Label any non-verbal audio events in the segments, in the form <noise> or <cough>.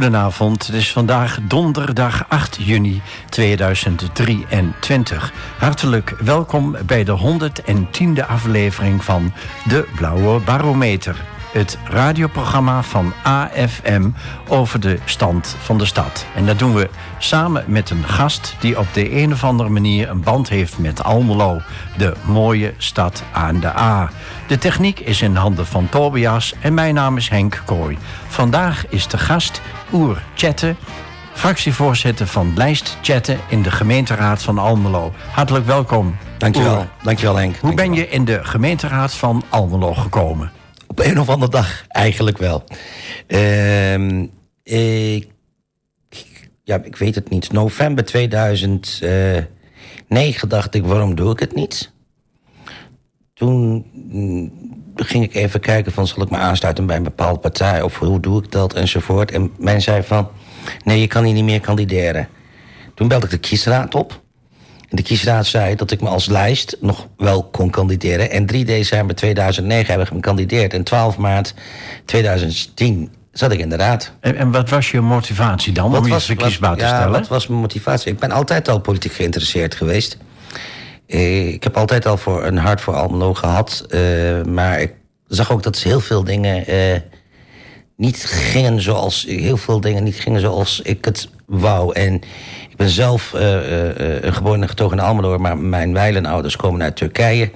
Goedenavond, het is vandaag donderdag 8 juni 2023. Hartelijk welkom bij de 110e aflevering van De Blauwe Barometer het radioprogramma van AFM over de stand van de stad. En dat doen we samen met een gast die op de een of andere manier een band heeft met Almelo, de mooie stad aan de A. De techniek is in handen van Tobias en mijn naam is Henk Kooi. Vandaag is de gast Oer Chatten, fractievoorzitter van Lijst Chatten in de gemeenteraad van Almelo. Hartelijk welkom. Dankjewel, Dankjewel Henk. Hoe ben je in de gemeenteraad van Almelo gekomen? Een of andere dag, eigenlijk wel. Uh, ik, ja, ik weet het niet. November 2009 dacht ik, waarom doe ik het niet? Toen mm, ging ik even kijken van, zal ik me aansluiten bij een bepaalde partij? Of hoe doe ik dat enzovoort. En men zei van, nee, je kan hier niet meer kandideren. Toen belde ik de kiesraad op de kiesraad zei dat ik me als lijst nog wel kon kandideren. En 3 december 2009 heb ik gekandideerd. En 12 maart 2010 zat ik in de raad. En, en wat was je motivatie dan wat om was, je verkiesbaar te stellen? Ja, wat was mijn motivatie? Ik ben altijd al politiek geïnteresseerd geweest. Eh, ik heb altijd al voor een hart voor Almelo gehad. Uh, maar ik zag ook dat heel veel dingen uh, niet gingen zoals... heel veel dingen niet gingen zoals ik het wou. En ben zelf uh, uh, geboren en getogen in Almelo... maar mijn wijlenouders komen uit Turkije.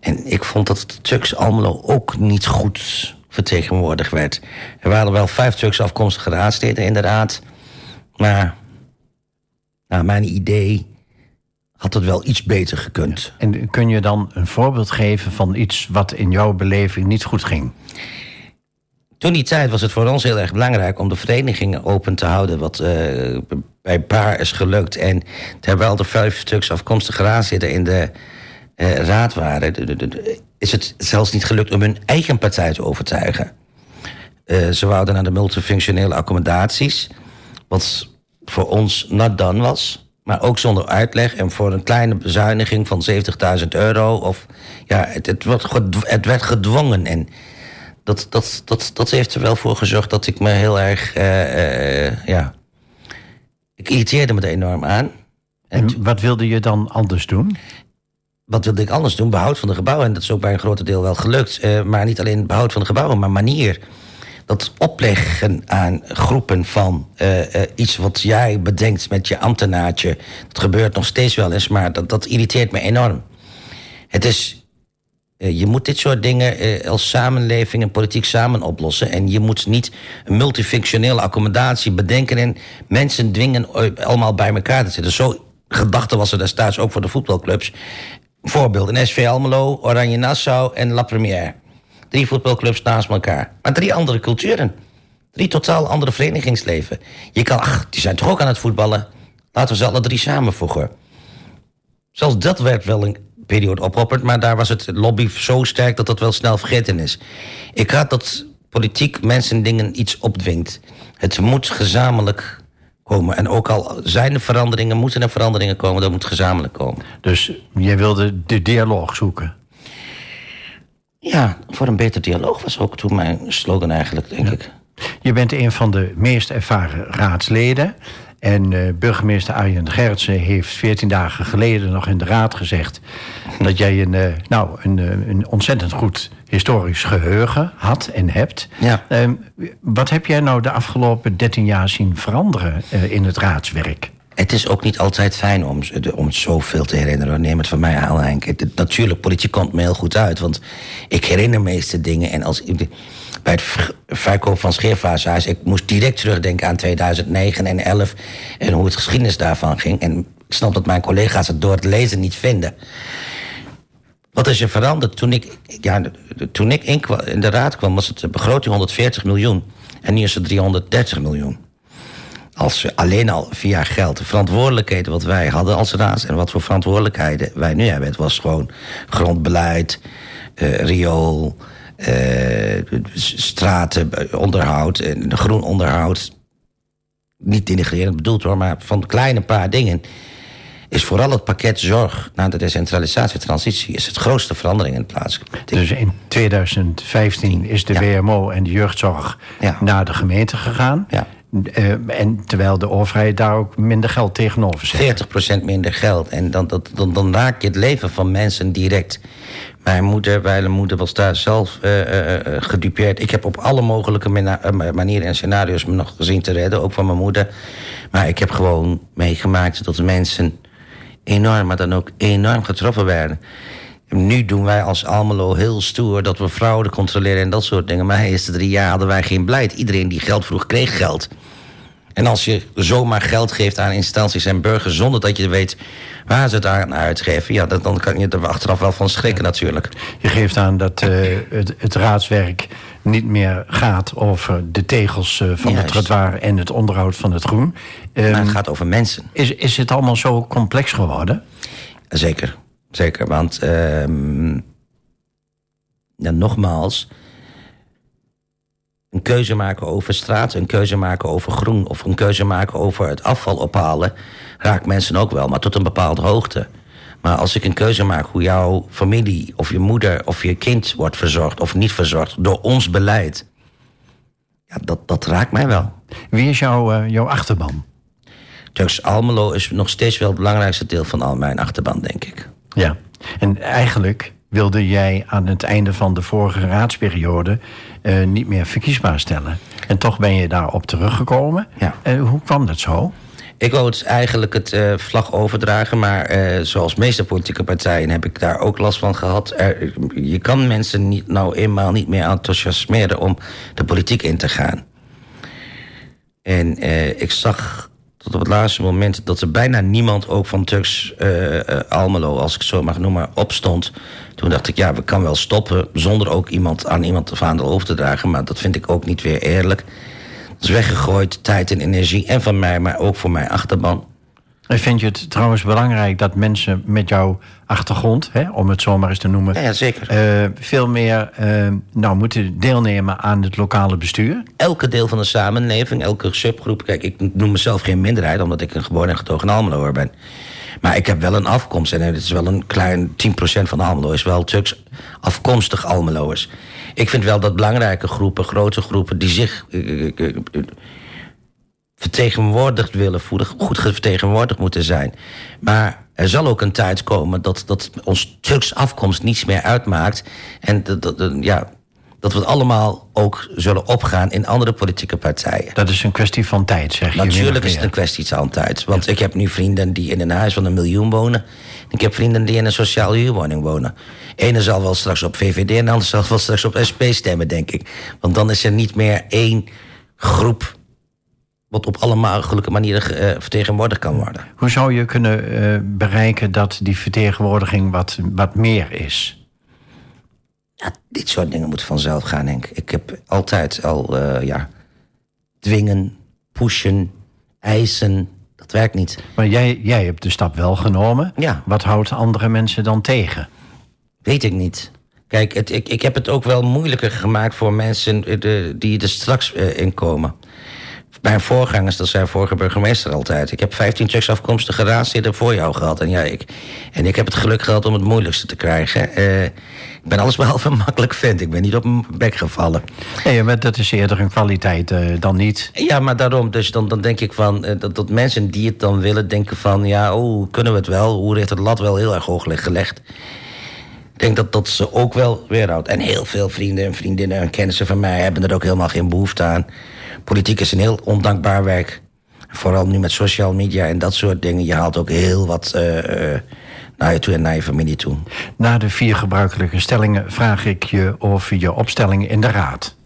En ik vond dat de Turks Almelo ook niet goed vertegenwoordigd werd. Er waren wel vijf Turkse afkomstige raadsleden inderdaad. Maar naar mijn idee had het wel iets beter gekund. En kun je dan een voorbeeld geven van iets wat in jouw beleving niet goed ging? Toen die tijd was het voor ons heel erg belangrijk om de verenigingen open te houden, wat uh, bij Paar is gelukt. En terwijl er vijf stuks afkomstige raadsleden in de uh, raad waren, is het zelfs niet gelukt om hun eigen partij te overtuigen. Uh, ze wouden naar de multifunctionele accommodaties, wat voor ons not done was. Maar ook zonder uitleg en voor een kleine bezuiniging van 70.000 euro. Of, ja, het, het, het werd gedwongen. En dat, dat, dat, dat heeft er wel voor gezorgd dat ik me heel erg. Uh, uh, ja. Ik irriteerde me er enorm aan. En, en wat wilde je dan anders doen? Wat wilde ik anders doen? Behoud van de gebouwen. En dat is ook bij een groot deel wel gelukt. Uh, maar niet alleen behoud van de gebouwen, maar manier. Dat opleggen aan groepen van iets wat jij bedenkt met je ambtenaartje. Dat gebeurt nog steeds wel eens, maar dat, dat irriteert me enorm. Het is eh, je moet dit soort dingen eh, als samenleving en politiek samen oplossen. En je moet niet een multifunctionele accommodatie bedenken en mensen dwingen allemaal bij elkaar te zitten. Zo gedachte was er destijds ook voor de voetbalclubs. Voorbeeld, in SV Almelo, Oranje Nassau en La Première. Drie voetbalclubs naast elkaar. Maar drie andere culturen. Drie totaal andere verenigingsleven. Je kan, ach, die zijn toch ook aan het voetballen? Laten we ze alle drie samenvoegen. Zelfs dat werd wel een periode opgeopperd. Maar daar was het lobby zo sterk dat dat wel snel vergeten is. Ik had dat politiek mensen dingen iets opdwingt. Het moet gezamenlijk komen. En ook al zijn er veranderingen, moeten er veranderingen komen, dat moet gezamenlijk komen. Dus jij wilde de dialoog zoeken? Ja, voor een beter dialoog was ook toen mijn slogan eigenlijk, denk ik. Je bent een van de meest ervaren raadsleden. En uh, burgemeester Arjen Gertsen heeft veertien dagen geleden nog in de raad gezegd... dat jij een, uh, nou, een, uh, een ontzettend goed historisch geheugen had en hebt. Ja. Ehm, wat heb jij nou de afgelopen dertien jaar zien veranderen in het raadswerk? Het is ook niet altijd fijn om, om zoveel te herinneren. Neem het van mij aan, Henk. Natuurlijk, politiek komt me heel goed uit. Want ik herinner meeste dingen. En als bij het verkoop van scheervaashuis... ik moest direct terugdenken aan 2009 en 11 en hoe het geschiedenis daarvan ging. En ik snap dat mijn collega's het door het lezen niet vinden. Wat is er veranderd? Toen ik, ja, toen ik in, in de raad kwam, was het de begroting 140 miljoen. En nu is het 330 miljoen. Als alleen al via geld, de verantwoordelijkheden wat wij hadden als raad... en wat voor verantwoordelijkheden wij nu hebben... het was gewoon grondbeleid, uh, riool, uh, stratenonderhoud en groen onderhoud. Niet denigrerend bedoeld hoor, maar van kleine paar dingen is vooral het pakket zorg na de decentralisatietransitie is het grootste verandering in plaats. Dus in 2015 is de WMO en de jeugdzorg naar de gemeente gegaan. Ja. En terwijl de overheid daar ook minder geld tegenover zet. 40% minder geld. En dan, dan, dan, raak je het leven van mensen direct. Mijn moeder, mijn moeder was daar zelf uh, uh, gedupeerd. Ik heb op alle mogelijke manieren en scenario's me nog gezien te redden, ook van mijn moeder. Maar ik heb gewoon meegemaakt dat mensen enorm, maar dan ook enorm getroffen werden. Nu doen wij als Almelo heel stoer dat we fraude controleren en dat soort dingen. Maar de eerste drie jaar hadden wij geen beleid. Iedereen die geld vroeg, kreeg geld. En als je zomaar geld geeft aan instanties en burgers zonder dat je weet waar ze het aan uitgeven, ja, dan kan je er achteraf wel van schrikken natuurlijk. Je geeft aan dat uh, het, het, raadswerk niet meer gaat over de tegels uh, van het trottoir en het onderhoud van het groen. maar het ehm, gaat over mensen. Is, is het allemaal zo complex geworden? Zeker, zeker. Want ja, nogmaals, een keuze maken over straat, een keuze maken over groen... of een keuze maken over het afval ophalen... raakt mensen ook wel, maar tot een bepaalde hoogte. Maar als ik een keuze maak hoe jouw familie of je moeder of je kind wordt verzorgd... of niet verzorgd door ons beleid... Ja, dat, dat raakt mij wel. Wie is jouw, uh, jouw achterban? Turks Almelo is nog steeds wel het belangrijkste deel van al mijn achterban, denk ik. Ja, en eigenlijk wilde jij aan het einde van de vorige raadsperiode uh, niet meer verkiesbaar stellen. En toch ben je daarop teruggekomen. Ja. Uh, hoe kwam dat zo? Ik wou het eigenlijk het uh, vlag overdragen, maar zoals meeste politieke partijen heb ik daar ook last van gehad. Er, je kan mensen niet, nou eenmaal niet meer enthousiasmeren om de politiek in te gaan. En ik zag tot op het laatste moment dat er bijna niemand ook van Turks Almelo, als ik het zo mag noemen, opstond toen dacht ik, ja, we kan wel stoppen zonder ook iemand aan iemand de vaandel over te dragen. Maar dat vind ik ook niet weer eerlijk. Dat is weggegooid, tijd en energie. En van mij, maar ook voor mijn achterban. Vind je het trouwens belangrijk dat mensen met jouw achtergrond, hè, om het zo maar eens te noemen, ja, zeker. Uh, veel meer uh, nou, moeten deelnemen aan het lokale bestuur? Elke deel van de samenleving, elke subgroep. Kijk, ik noem mezelf geen minderheid, omdat ik een geboren en getogen Almeloer ben. Maar ik heb wel een afkomst. En het is wel een klein 10% van de Almelo is wel Turks afkomstig Almeloers. Ik vind wel dat belangrijke groepen, grote groepen... die zich vertegenwoordigd willen voelen... goed vertegenwoordigd moeten zijn. Maar er zal ook een tijd komen dat, dat ons Turks afkomst niets meer uitmaakt. En dat, dat, ja, dat we het allemaal ook zullen opgaan in andere politieke partijen. Dat is een kwestie van tijd, zeg je. Natuurlijk is het een kwestie van tijd. Want ik heb nu vrienden die in een huis van een miljoen wonen. Ik heb vrienden die in een sociale huurwoning wonen. Ene zal wel straks op VVD en de andere zal wel straks op SP stemmen, denk ik. Want dan is er niet meer één groep wat op alle mogelijke manieren uh, vertegenwoordigd kan worden. Hoe zou je kunnen uh, bereiken dat die vertegenwoordiging wat, wat meer is? Ja, dit soort dingen moeten vanzelf gaan, Henk. Ik heb altijd al, uh, ja, dwingen, pushen, eisen. Dat werkt niet. Maar jij, jij hebt de stap wel genomen. Ja. Wat houdt andere mensen dan tegen? Weet ik niet. Kijk, het, ik, ik heb het ook wel moeilijker gemaakt voor mensen de, die er straks uh, in komen. Mijn voorgangers, dat zei vorige burgemeester altijd. Ik heb 15 Turks afkomstige raadsleden voor jou gehad. En, ja, ik, en ik heb het geluk gehad om het moeilijkste te krijgen. Uh, ik ben allesbehalve <laughs> makkelijk vent. Ik ben niet op mijn bek gevallen. Nee, maar dat is eerder een kwaliteit uh, dan niet. Ja, maar daarom. Dus dan, dan denk ik van... Uh, dat, dat mensen die het dan willen denken van... ja, oh, kunnen we het wel? Hoe heeft het lat wel heel erg hoog gelegd? Ik denk dat dat ze ook wel weerhoudt. En heel veel vrienden en vriendinnen en kennissen van mij... hebben er ook helemaal geen behoefte aan politiek is een heel ondankbaar werk. Vooral nu met social media en dat soort dingen. Je haalt ook heel wat uh, naar je toe en naar je familie toe. Na de vier gebruikelijke stellingen vraag ik je over je opstelling in de raad.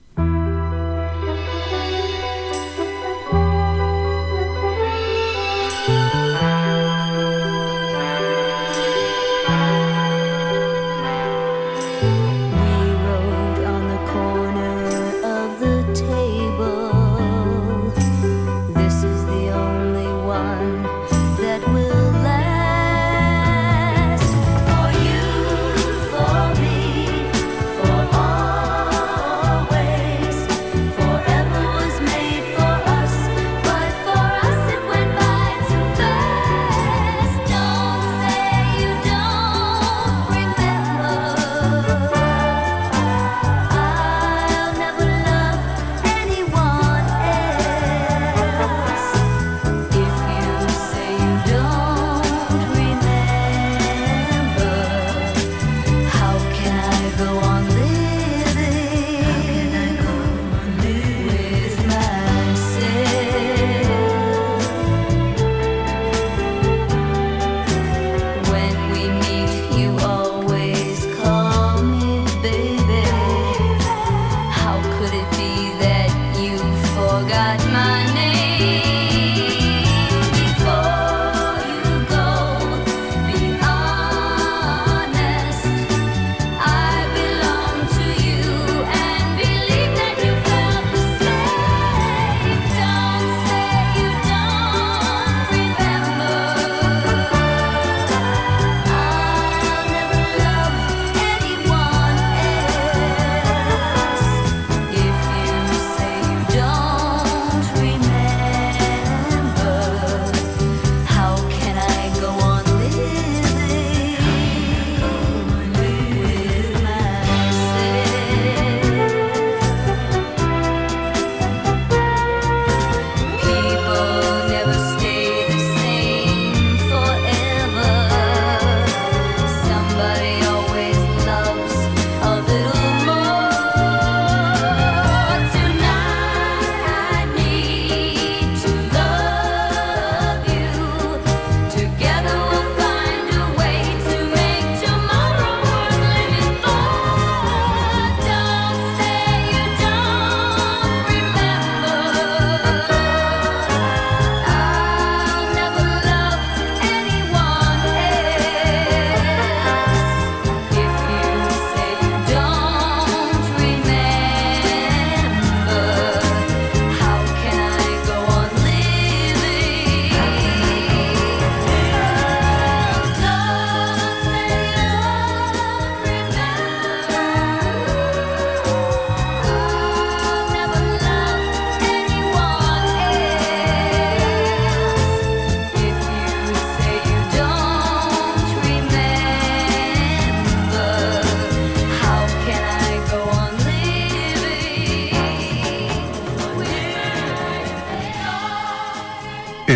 could it be?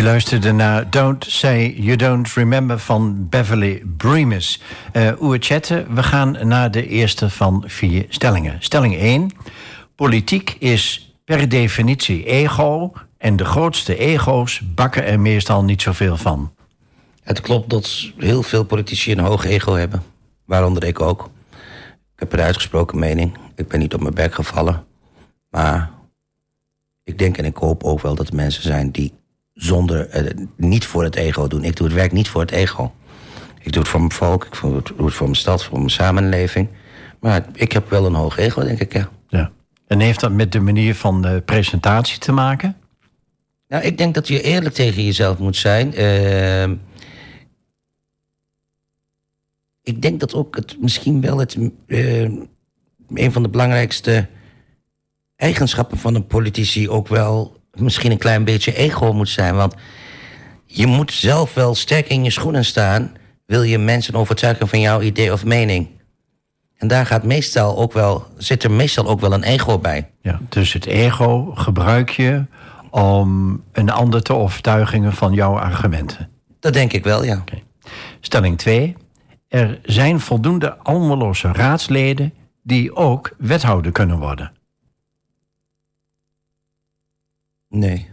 Luisterde naar Don't Say You Don't Remember van Beverly Bremus. Uh, chatten, we gaan naar de eerste van vier stellingen. Stelling 1. Politiek is per definitie ego... en de grootste ego's bakken er meestal niet zoveel van. Het klopt dat heel veel politici een hoog ego hebben. Waaronder ik ook. Ik heb een uitgesproken mening. Ik ben niet op mijn bek gevallen. Maar ik denk en ik hoop ook wel dat er mensen zijn die zonder, uh, niet voor het ego doen. Ik doe het werk niet voor het ego. Ik doe het voor mijn volk, ik doe het voor mijn stad, voor mijn samenleving. Maar ik heb wel een hoog ego, denk ik, ja. ja. En heeft dat met de manier van de presentatie te maken? Nou, ik denk dat je eerlijk tegen jezelf moet zijn. Uh, ik denk dat ook het misschien wel het, uh, een van de belangrijkste eigenschappen van een politici ook wel misschien een klein beetje ego moet zijn. Want je moet zelf wel sterk in je schoenen staan. Wil je mensen overtuigen van jouw idee of mening? En daar gaat meestal ook wel, zit er meestal ook wel een ego bij. Ja, dus het ego gebruik je om een ander te overtuigen van jouw argumenten. Dat denk ik wel, ja. Okay. Stelling 2. Er zijn voldoende Almeloze raadsleden die ook wethouder kunnen worden. Nee.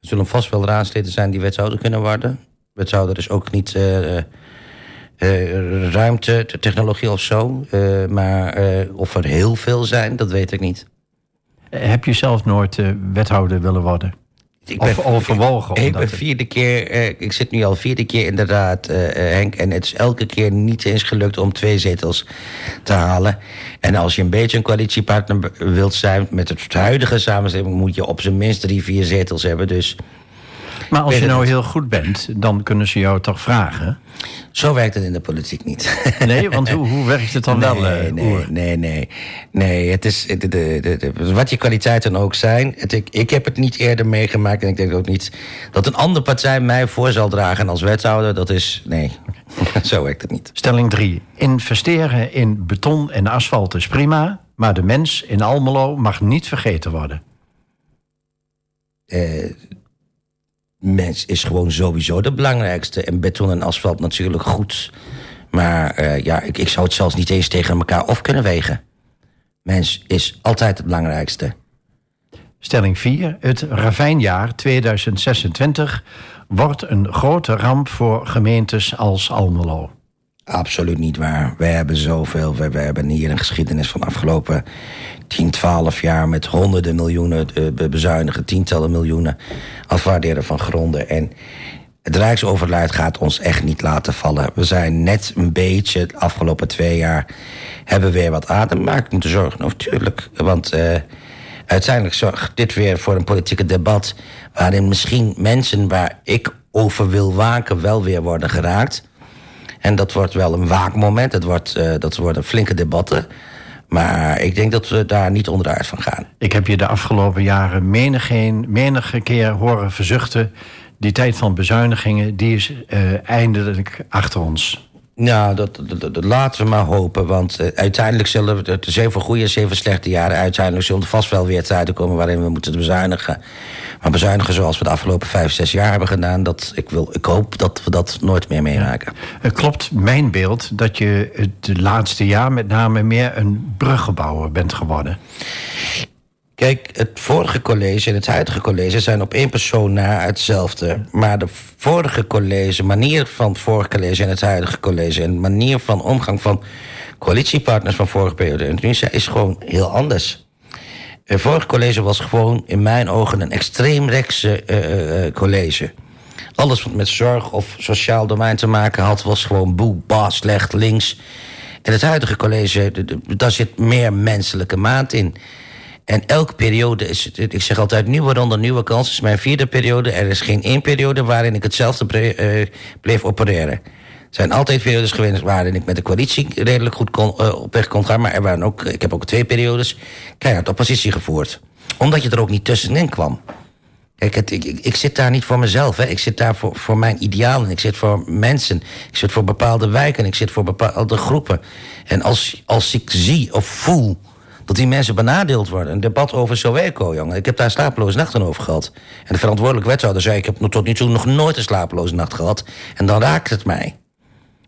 Er zullen vast wel raadsleden zijn die wethouder kunnen worden. Wethouder is ook niet uh, uh, ruimte, technologie of zo. Maar of er heel veel zijn, dat weet ik niet. Heb je zelf nooit wethouder willen worden? Ik ben, of overwogen? Ik ben vierde keer, uh, ik zit nu al vierde keer in de raad, uh, Henk. En het is elke keer niet eens gelukt om twee zetels te halen. En als je een beetje een coalitiepartner wilt zijn met het huidige samenstelling, moet je op zijn minst drie, vier zetels hebben. Dus maar als je nou heel goed bent, dan kunnen ze jou toch vragen? Zo werkt het in de politiek niet. <laughs> Nee, want hoe, hoe werkt het dan nee, wel? Uh, nee, nee, nee, nee. Het is, de, de, de, wat je kwaliteiten ook zijn. Het, ik, ik heb het niet eerder meegemaakt en ik denk ook niet dat een andere partij mij voor zal dragen als wethouder. Dat is, nee, <laughs> zo werkt het niet. Stelling 3. Investeren in beton en asfalt is prima, maar de mens in Almelo mag niet vergeten worden. Uh, mens is gewoon sowieso de belangrijkste. En beton en asfalt natuurlijk goed. Maar uh, ja, ik, ik zou het zelfs niet eens tegen elkaar af kunnen wegen. Mens is altijd het belangrijkste. Stelling 4. Het ravijnjaar 2026 wordt een grote ramp voor gemeentes als Almelo. Absoluut niet waar. We hebben zoveel. We, we hebben hier een geschiedenis van afgelopen 10, 12 jaar met honderden miljoenen uh, bezuinigen, tientallen miljoenen afwaarderen van gronden. En het Rijksoverluid gaat ons echt niet laten vallen. We zijn net een beetje, de afgelopen twee jaar, hebben we weer wat adem. Maar ik moet zorgen, natuurlijk. Want uh, uiteindelijk zorgt dit weer voor een politieke debat... waarin misschien mensen waar ik over wil waken wel weer worden geraakt. En dat wordt wel een waakmoment. Het wordt, uh, dat worden flinke debatten. Maar ik denk dat we daar niet onderuit van gaan. Ik heb je de afgelopen jaren menige, menige keer horen verzuchten. Die tijd van bezuinigingen, die is uh, eindelijk achter ons. Nou, dat, dat, laten we maar hopen. Want uh, uiteindelijk zullen. Het zeven goede en zeven slechte jaren... uiteindelijk zullen er vast wel weer tijden komen... waarin we moeten bezuinigen. Maar bezuinigen zoals we de afgelopen vijf, zes jaar hebben gedaan... Dat, ik, wil, ik hoop dat we dat nooit meer meemaken. Ja. Klopt mijn beeld dat je het laatste jaar... met name meer een bruggebouwer bent geworden? Kijk, het vorige college en het huidige college zijn op één persoon na hetzelfde. Maar de vorige college, manier van het vorige college en het huidige college... en manier van omgang van coalitiepartners van vorige periode... en nu is gewoon heel anders. Het vorige college was gewoon in mijn ogen een extreem rechtse uh, uh, college. Alles wat met zorg of sociaal domein te maken had... was gewoon boe, baas, slecht, links. En het huidige college, daar zit meer menselijke maat in... En elke periode is, ik zeg altijd, nieuwe ronde, nieuwe kans. Is mijn vierde periode. Er is geen één periode waarin ik hetzelfde uh, bleef opereren. Er zijn altijd periodes geweest waarin ik met de coalitie redelijk goed kon, uh, op weg kon gaan. Maar er waren ook, ik heb ook twee periodes keihard oppositie gevoerd. Omdat je er ook niet tussenin kwam. Kijk, ik, ik, zit daar niet voor mezelf. Hè. Ik zit daar voor, voor mijn idealen. Ik zit voor mensen. Ik zit voor bepaalde wijken. Ik zit voor bepaalde groepen. En als, als ik zie of voel Dat die mensen benadeeld worden. Een debat over Soweco, jongen. Ik heb daar slapeloze nachten over gehad. En de verantwoordelijke wethouder zei... ik heb tot nu toe nog nooit een slapeloze nacht gehad. En dan raakt het mij.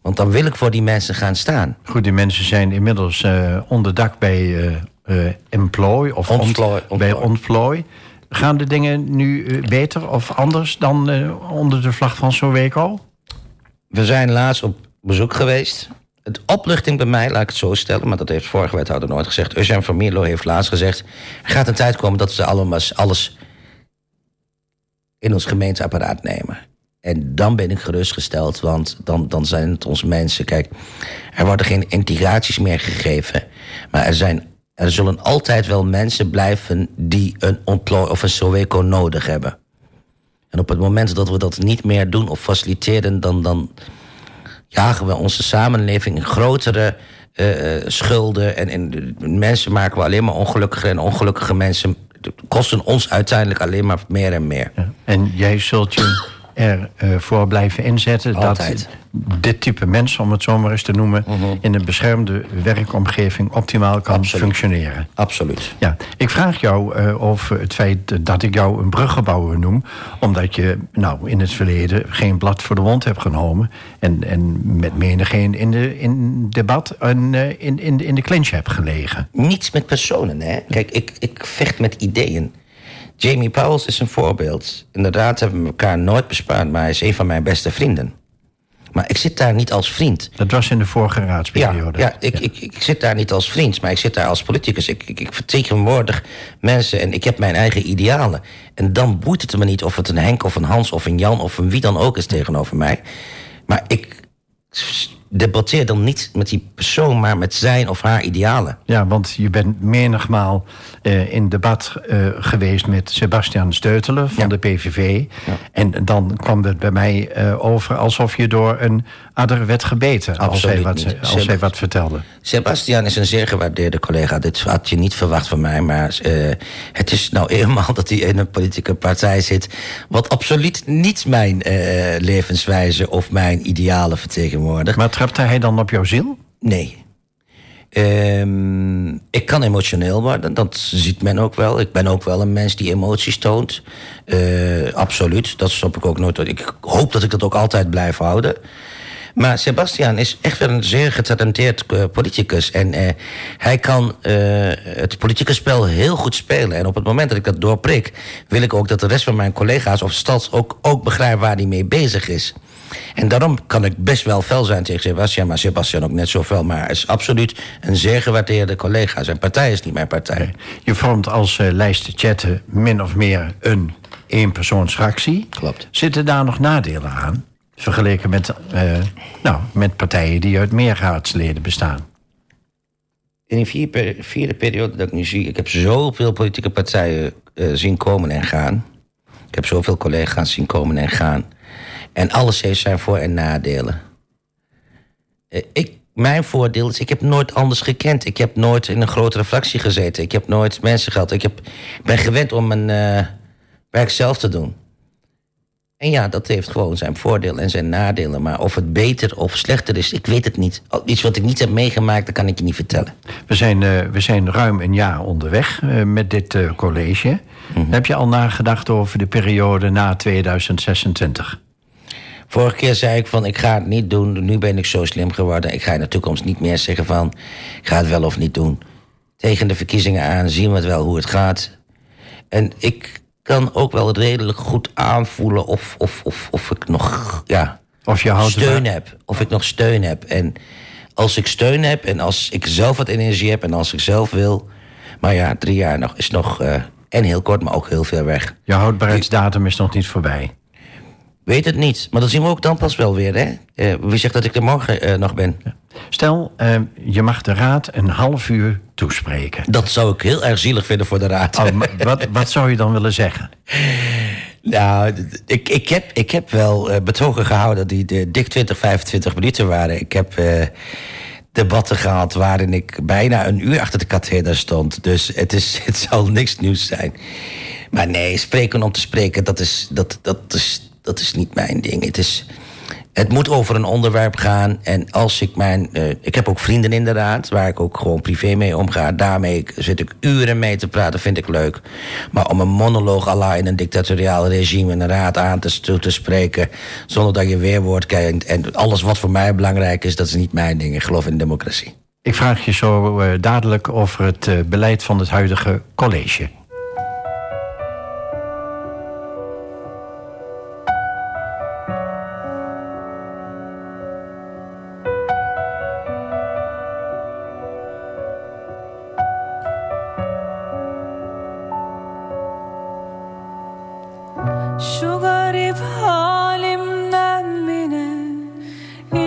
Want dan wil ik voor die mensen gaan staan. Goed, die mensen zijn inmiddels uh, onder dak bij uh, uh, Employ of ontplooi, ont, bij Ontplooi. Gaan de dingen nu beter of anders dan onder de vlag van Soweco? We zijn laatst op bezoek geweest. Het opluchting bij mij, laat ik het zo stellen... maar dat heeft vorige wethouder nooit gezegd. Eugène van Mierlo heeft laatst gezegd... er gaat een tijd komen dat we allemaal alles in ons gemeenteapparaat nemen. En dan ben ik gerustgesteld, want dan, dan zijn het ons mensen. Kijk, er worden geen integraties meer gegeven. Maar er, zijn, er zullen altijd wel mensen blijven die een ontplooi of een Soweco nodig hebben. En op het moment dat we dat niet meer doen of faciliteren, dan, dan jagen we onze samenleving in grotere uh, schulden. En, en mensen maken we alleen maar ongelukkiger en ongelukkige mensen kosten ons uiteindelijk alleen maar meer en meer. En jij zult je ervoor uh, blijven inzetten Altijd. dat dit type mensen, om het zo maar eens te noemen, uh mhm. -huh. in een beschermde werkomgeving optimaal kan Absoluut. functioneren. Absoluut. Ja, ik vraag jou uh, over het feit dat ik jou een bruggebouwer noem, omdat je nou in het verleden geen blad voor de mond hebt genomen en, en met menigeen in de in debat en uh, in, in, in de clinch hebt gelegen. Niets met personen, hè? Kijk, ik, ik vecht met ideeën. Jamie Powell is een voorbeeld. Inderdaad hebben we elkaar nooit bespaard, maar hij is een van mijn beste vrienden. Maar ik zit daar niet als vriend. Dat was in de vorige raadsperiode. Ja, ja, ik, ja. Ik, ik, ik, zit daar niet als vriend, maar ik zit daar als politicus. Ik, ik, ik vertegenwoordig mensen en ik heb mijn eigen idealen. En dan boeit het me niet of het een Henk of een Hans of een Jan of een wie dan ook is tegenover mij. Maar ik debatteer dan niet met die persoon, maar met zijn of haar idealen. Ja, want je bent menigmaal uh, in debat uh, geweest met Sebastian Steutelen van ja. de PVV. Ja. En dan kwam het bij mij uh, over alsof je door een adder werd gebeten. Als hij, wat, als hij wat vertelde. Sebastian is een zeer gewaardeerde collega. Dit had je niet verwacht van mij. Maar het is nou <laughs> eenmaal dat hij in een politieke partij zit. wat absoluut niet mijn levenswijze of mijn idealen vertegenwoordigt. Maar trapte hij dan op jouw ziel? Nee. Um, ik kan emotioneel worden, dat ziet men ook wel. Ik ben ook wel een mens die emoties toont. Uh, absoluut, dat stop ik ook nooit. Ik hoop dat ik dat ook altijd blijf houden. Maar Sebastian is echt wel een zeer getalenteerd uh, politicus. En uh, hij kan het politieke spel heel goed spelen. En op het moment dat ik dat doorprik... wil ik ook dat de rest van mijn collega's of stad ook, ook begrijpen waar hij mee bezig is. En daarom kan ik best wel fel zijn tegen Sebastian, maar Sebastian ook net zo fel. Maar hij is absoluut een zeer gewaardeerde collega. Zijn partij is niet mijn partij. Je vormt als uh, lijst chatten min of meer een eenpersoonsfractie. Klopt. Zitten daar nog nadelen aan? Vergeleken met, uh, nou, met partijen die uit meer raadsleden bestaan. In die vier vierde periode dat ik nu zie... ik heb zoveel politieke partijen uh, zien komen en gaan. Ik heb zoveel collega's zien komen en gaan. En alles heeft zijn voor- en nadelen. Ik, mijn voordeel is, ik heb nooit anders gekend. Ik heb nooit in een grotere fractie gezeten. Ik heb nooit mensen gehad. Ik heb, ben gewend om mijn uh, werk zelf te doen. En ja, dat heeft gewoon zijn voordelen en zijn nadelen. Maar of het beter of slechter is, ik weet het niet. Iets wat ik niet heb meegemaakt, dat kan ik je niet vertellen. We zijn, uh, we zijn ruim een jaar onderweg uh, met dit uh, college. Mm -hmm. Heb je al nagedacht over de periode na 2026? Vorige keer zei ik van ik ga het niet doen. Nu ben ik zo slim geworden. Ik ga in de toekomst niet meer zeggen van ik ga het wel of niet doen. Tegen de verkiezingen aan zien we het wel hoe het gaat. En ik kan ook wel redelijk goed aanvoelen of, of, of, of ik nog ja, of je houdt steun heb. Of ik nog steun heb. En als ik steun heb en als ik zelf wat energie heb en als ik zelf wil. Maar ja, drie jaar nog is nog. Uh, en heel kort, maar ook heel veel weg. Je houdbaarheidsdatum is nog niet voorbij. Weet het niet, maar dat zien we ook dan pas wel weer. Hè? Uh, wie zegt dat ik er morgen uh, nog ben? Stel, uh, je mag de raad een half uur toespreken. Dat zou ik heel erg zielig vinden voor de raad. Oh, wat, wat zou je dan willen zeggen? <laughs> Nou, ik, ik, heb, ik heb wel betogen gehouden die de dik 20, 25 minuten waren. Ik heb debatten gehad waarin ik bijna een uur achter de katheder stond. Dus het, is, <laughs> het zal niks nieuws zijn. Maar nee, spreken om te spreken, dat is, dat, dat is, dat is niet mijn ding. Het is, het moet over een onderwerp gaan. En als ik mijn. Uh, ik heb ook vrienden in de raad, waar ik ook gewoon privé mee omga. Daarmee zit ik uren mee te praten, vind ik leuk. Maar om een monoloog Allah in een dictatoriaal regime in een raad aan te, te spreken. zonder dat je weerwoord krijgt. En alles wat voor mij belangrijk is, dat is niet mijn ding. Ik geloof in democratie. Ik vraag je zo uh, dadelijk over het uh, beleid van het huidige college.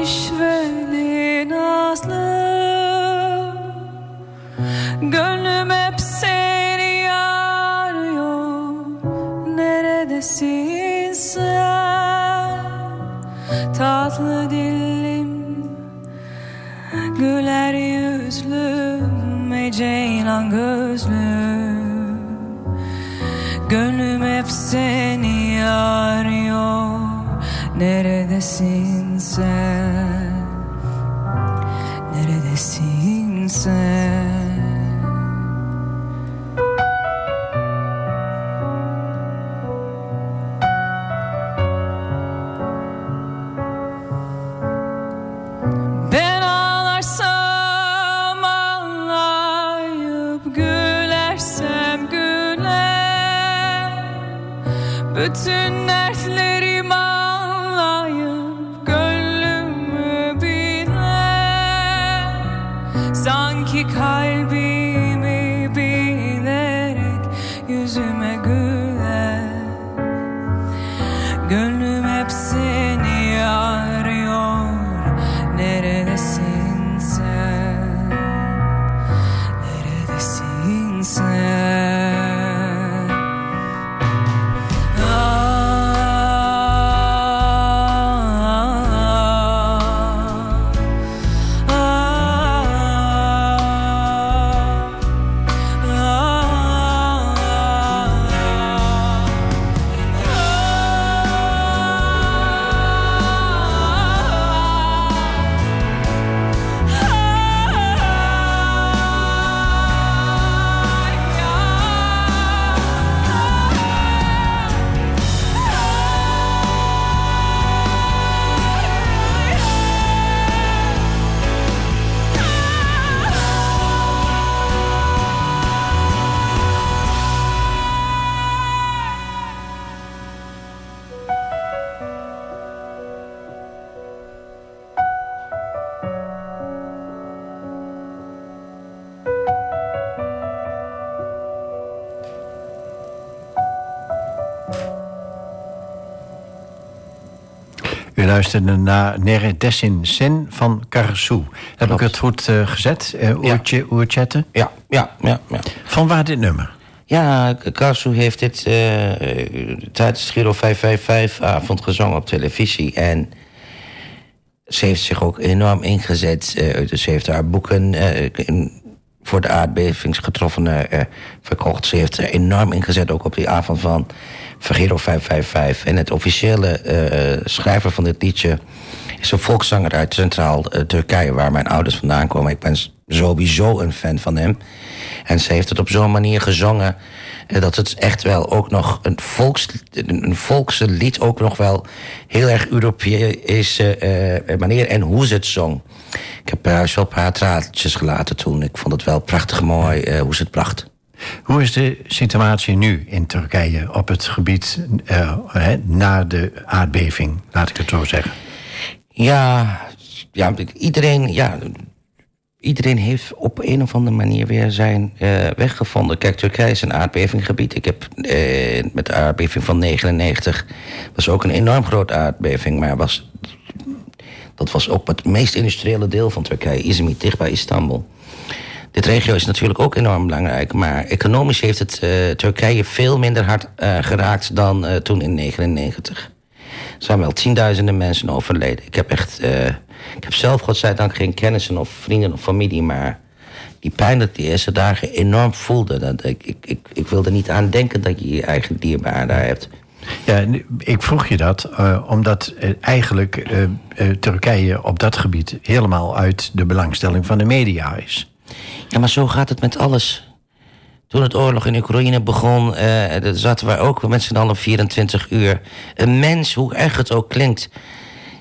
wish luisterde naar Neredesin Sen van Karasu. Heb ik het goed uh, gezet? Uh, oertje, ja. Ja, ja, ja, ja. Van waar dit nummer? Ja, Karasu heeft dit uh, tijdens Giro 555-avond gezongen op televisie. En ze heeft zich ook enorm ingezet. dus ze heeft haar boeken in, voor de aardbevingsgetroffenen verkocht. Ze heeft er enorm ingezet, ook op die avond van Vergero 555. En het officiële uh, schrijver van dit liedje is een volkszanger uit Centraal uh, Turkije, waar mijn ouders vandaan komen. Ik ben sowieso een fan van hem. En ze heeft het op zo'n manier gezongen uh, dat het echt wel ook nog een, volks, een volkse lied, ook nog wel heel erg Europese manier en hoe ze het zong. Ik heb wel een paar traatjes gelaten toen. Ik vond het wel prachtig mooi hoe ze het bracht. Hoe is de situatie nu in Turkije op het gebied uh, na de aardbeving, laat ik het zo zeggen? Ja, ja iedereen, ja, iedereen heeft op een of andere manier weer zijn uh, weg gevonden. Kijk, Turkije is een aardbevinggebied. Ik heb uh, met de aardbeving van 99 was ook een enorm grote aardbeving, maar was, dat was ook het meest industriële deel van Turkije, Izmir, dicht bij Istanbul. Dit regio is natuurlijk ook enorm belangrijk. Maar economisch heeft het uh, Turkije veel minder hard uh, geraakt dan uh, toen in 1999. Er zijn wel tienduizenden mensen overleden. Ik heb echt. ik heb zelf, godzijdank, geen kennissen of vrienden of familie. Maar die pijn dat die eerste dagen enorm voelde. Dat, ik, ik, ik, ik wilde niet aan denken dat je je eigen dierbaar daar hebt. Ja, ik vroeg je dat omdat eigenlijk Turkije op dat gebied helemaal uit de belangstelling van de media is. Ja, maar zo gaat het met alles. Toen het oorlog in Oekraïne begon, zaten wij ook met z'n allen 24 uur. Een mens, hoe erg het ook klinkt.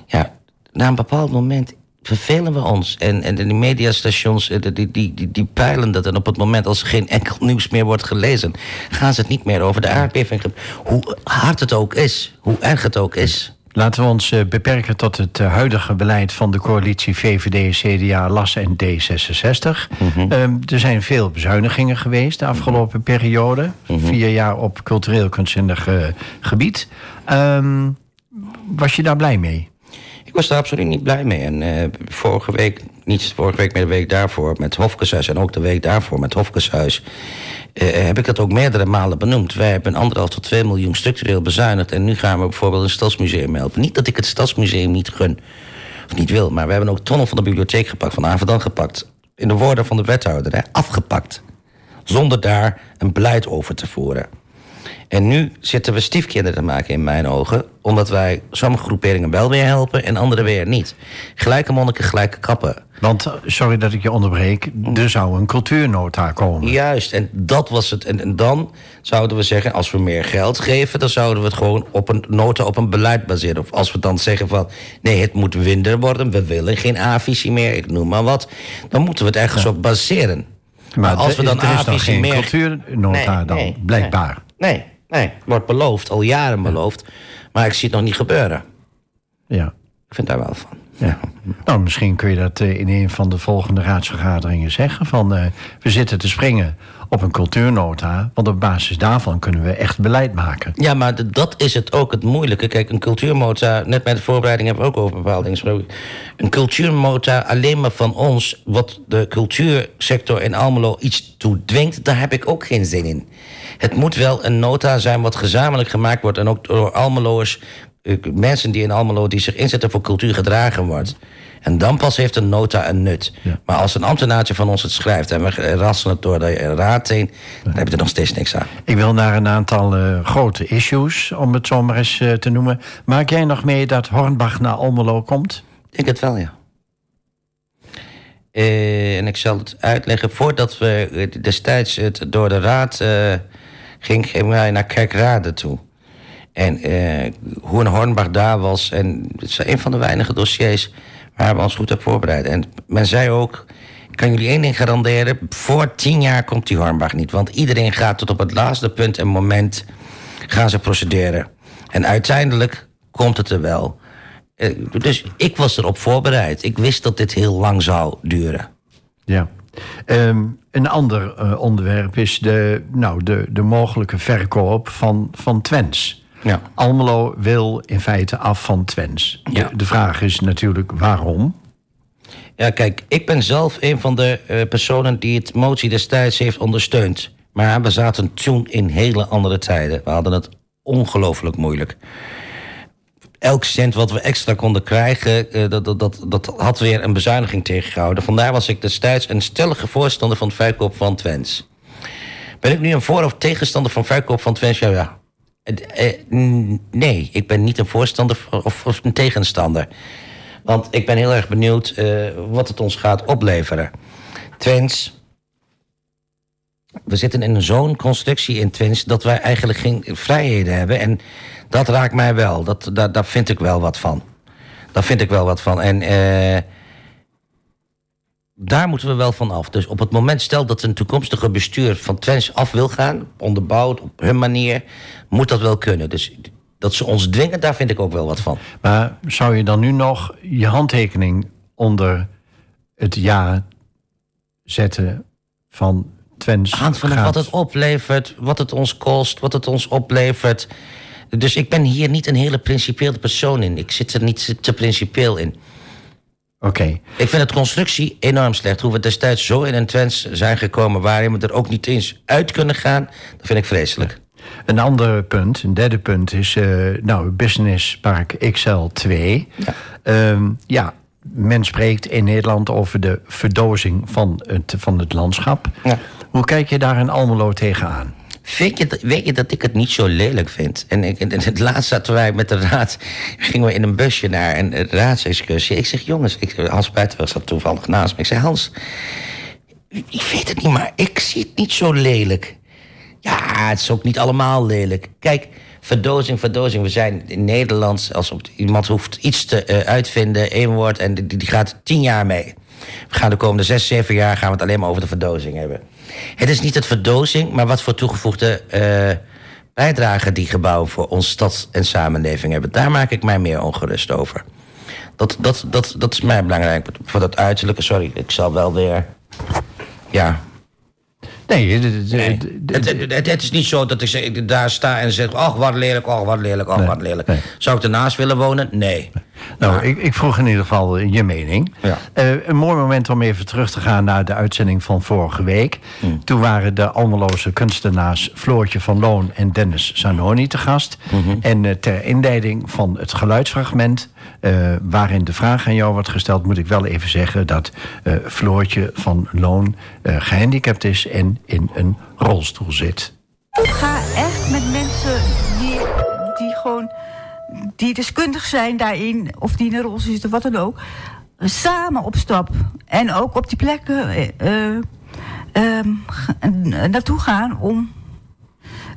Ja, na een bepaald moment vervelen we ons. En, en de mediastations die, die, die, die peilen dat. En op het moment als er geen enkel nieuws meer wordt gelezen... gaan ze het niet meer over de aardbeving. Hoe hard het ook is, hoe erg het ook is... Laten we ons beperken tot het huidige beleid van de coalitie VVD, CDA, LAS en D66. Mm er zijn veel bezuinigingen geweest de afgelopen periode. Vier jaar op cultureel kunstzinnig gebied. Um, was je daar blij mee? was daar absoluut niet blij mee. En uh, vorige week, niet vorige week, maar de week daarvoor met Hofkeshuis... en ook de week daarvoor met Hofkeshuis... Uh, heb ik dat ook meerdere malen benoemd. Wij hebben anderhalf tot twee miljoen structureel bezuinigd... en nu gaan we bijvoorbeeld een stadsmuseum helpen. Niet dat ik het stadsmuseum niet gun of niet wil... maar we hebben ook tonnen van de bibliotheek gepakt, van Averdam gepakt. In de woorden van de wethouder, hè, afgepakt. Zonder daar een beleid over te voeren. En nu zitten we stiefkinderen te maken in mijn ogen... omdat wij sommige groeperingen wel weer helpen en andere weer niet. Gelijke monniken, gelijke kappen. Want, sorry dat ik je onderbreek, er zou een cultuurnota komen. Juist, en dat was het. En, en, dan zouden we zeggen, als we meer geld geven... dan zouden we het gewoon op een nota op een beleid baseren. Of als we dan zeggen van, nee, het moet minder worden... we willen geen A-visie meer, ik noem maar wat... dan moeten we het ergens op baseren. Maar, als we dan A-visie meer... cultuurnota dan, blijkbaar. nee. Nee. Nee, wordt beloofd, al jaren beloofd. Maar ik zie het nog niet gebeuren. Ja. Ik vind daar wel van. Ja. Nou, misschien kun je dat eh, in een van de volgende raadsvergaderingen zeggen. Van uh, we zitten te springen op een cultuurnota. Want op basis daarvan kunnen we echt beleid maken. Ja, maar dat is het ook het moeilijke. Kijk, een cultuurnota, net bij de voorbereiding hebben we ook over bepaalde dingen gesproken. Een cultuurnota alleen maar van ons, wat de cultuursector in Almelo iets toe dwingt, daar heb ik ook geen zin in. Het moet wel een nota zijn wat gezamenlijk gemaakt wordt... en ook door Almeloers, mensen die in Almelo... die zich inzetten voor cultuur gedragen wordt... En dan pas heeft een nota een nut. Maar als een ambtenaartje van ons het schrijft... en we rassen het door de raad heen... dan heb je er nog steeds niks aan. Ik wil naar een aantal uh, grote issues, om het zo maar eens uh, te noemen. Maak jij nog mee dat Hornbach naar Almelo komt? Ik denk het wel, ja. Uh, en ik zal het uitleggen. Voordat we destijds het door de raad ging, ging wij naar Kerkrade toe. En uh, hoe een Hornbach daar was. En het is een van de weinige dossiers waar we ons goed op voorbereid. En men zei ook, ik kan jullie één ding garanderen... voor tien jaar komt die Hornbach niet. Want iedereen gaat tot op het laatste punt en moment gaan ze procederen. En uiteindelijk komt het er wel. Uh, dus ik was erop voorbereid. Ik wist dat dit heel lang zou duren. Ja. Um, een ander uh, onderwerp is de, nou, de, de mogelijke verkoop van, van Twens. Ja. Almelo wil in feite af van Twens. Ja. De, de vraag is natuurlijk waarom. Ja, kijk, ik ben zelf een van de uh, personen die het motie destijds heeft ondersteund. Maar we zaten toen in hele andere tijden. We hadden het ongelooflijk moeilijk elk cent wat we extra konden krijgen, uh, dat, dat, dat, dat had weer een bezuiniging tegengehouden. Vandaar was ik destijds een stellige voorstander van het verkoop van Twens. Ben ik nu een voor- of tegenstander van verkoop van Twens? Ja, ja. Uh, nee, ik ben niet een voorstander of, een tegenstander. Want ik ben heel erg benieuwd uh, wat het ons gaat opleveren. Twens. We zitten in zo'n constructie in Twens dat wij eigenlijk geen vrijheden hebben. En dat raakt mij wel. Dat, daar vind ik wel wat van. Daar vind ik wel wat van. En uh, daar moeten we wel van af. Dus op het moment, stel dat een toekomstige bestuur van Twens af wil gaan, onderbouwd op hun manier, moet dat wel kunnen. Dus dat ze ons dwingen, daar vind ik ook wel wat van. Maar zou je dan nu nog je handtekening onder het ja zetten van Twens? Vanaf wat het oplevert, wat het ons kost, wat het ons oplevert. Dus ik ben hier niet een hele principiële persoon in. Ik zit er niet te principieel in. Oké. Ik vind het constructie enorm slecht. Hoe we destijds zo in een trends zijn gekomen... waarin we er ook niet eens uit kunnen gaan... dat vind ik vreselijk. Een ander punt, een derde punt, is uh, nou, Business Park XL2. Ja. Um, ja, men spreekt in Nederland over de verdozing van het, van het landschap. Ja. Hoe kijk je daar in Almelo tegenaan? Weet je, weet je dat ik het niet zo lelijk vind? En, ik, het laatst zaten wij met de raad... gingen we in een busje naar een raadsexcursie. Ik zeg, jongens... Ik, Hans Buitenweg zat toevallig naast me. Ik zeg, Hans... Ik weet het niet, maar ik zie het niet zo lelijk. Ja, het is ook niet allemaal lelijk. Kijk, verdozing, verdozing. We zijn in Nederland... als iemand hoeft iets te uh, uitvinden, één woord... en die, die gaat tien jaar mee. We gaan de komende zes, zeven jaar gaan we het alleen maar over de verdozing hebben. Het is niet het verdozing, maar wat voor toegevoegde uh, bijdrage die gebouwen voor onze stad en samenleving hebben. Daar maak ik mij meer ongerust over. Dat, dat, dat, dat is mij belangrijk. Voor dat uiterlijke, sorry, ik zal wel weer. Ja, Nee, Het, het, is niet zo dat ik daar sta en zeg... ach, wat lelijk, ach, wat lelijk, ach, wat lelijk. Zou ik ernaast willen wonen? Nee. Nou, ik, ik, vroeg in ieder geval je mening. Ja. Uh, een mooi moment om even terug te gaan naar de uitzending van vorige week. Mm. Toen waren de Almeloze kunstenaars Floortje van Loon en Dennis Zanoni te gast. Mm-hmm. En uh, ter inleiding van het geluidsfragment... Uh, waarin de vraag aan jou wordt gesteld... moet ik wel even zeggen dat Floortje van Loon gehandicapt is... en in een rolstoel zit. Ik ga echt met mensen die, die gewoon die deskundig zijn daarin, of die in een rol zitten, wat dan ook, samen op stap. En ook op die plekken uh, uh, naartoe gaan om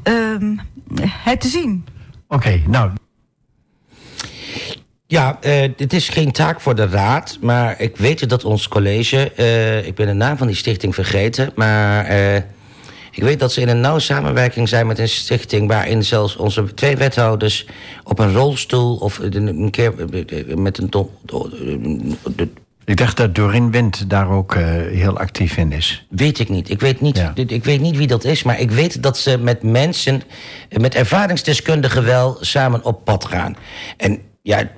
uh, het te zien. Oké, nou. Ja, uh, het is geen taak voor de raad, maar ik weet dat ons college, uh, ik ben de naam van die stichting vergeten, maar ik weet dat ze in een nauwe samenwerking zijn met een stichting... waarin zelfs onze twee wethouders op een rolstoel... of een keer met een... Ik dacht dat Dorin Wind daar ook uh, heel actief in is. Weet ik niet. Ik weet niet, ja. ik weet niet wie dat is. Maar ik weet dat ze met mensen, met ervaringsdeskundigen wel samen op pad gaan. En ja,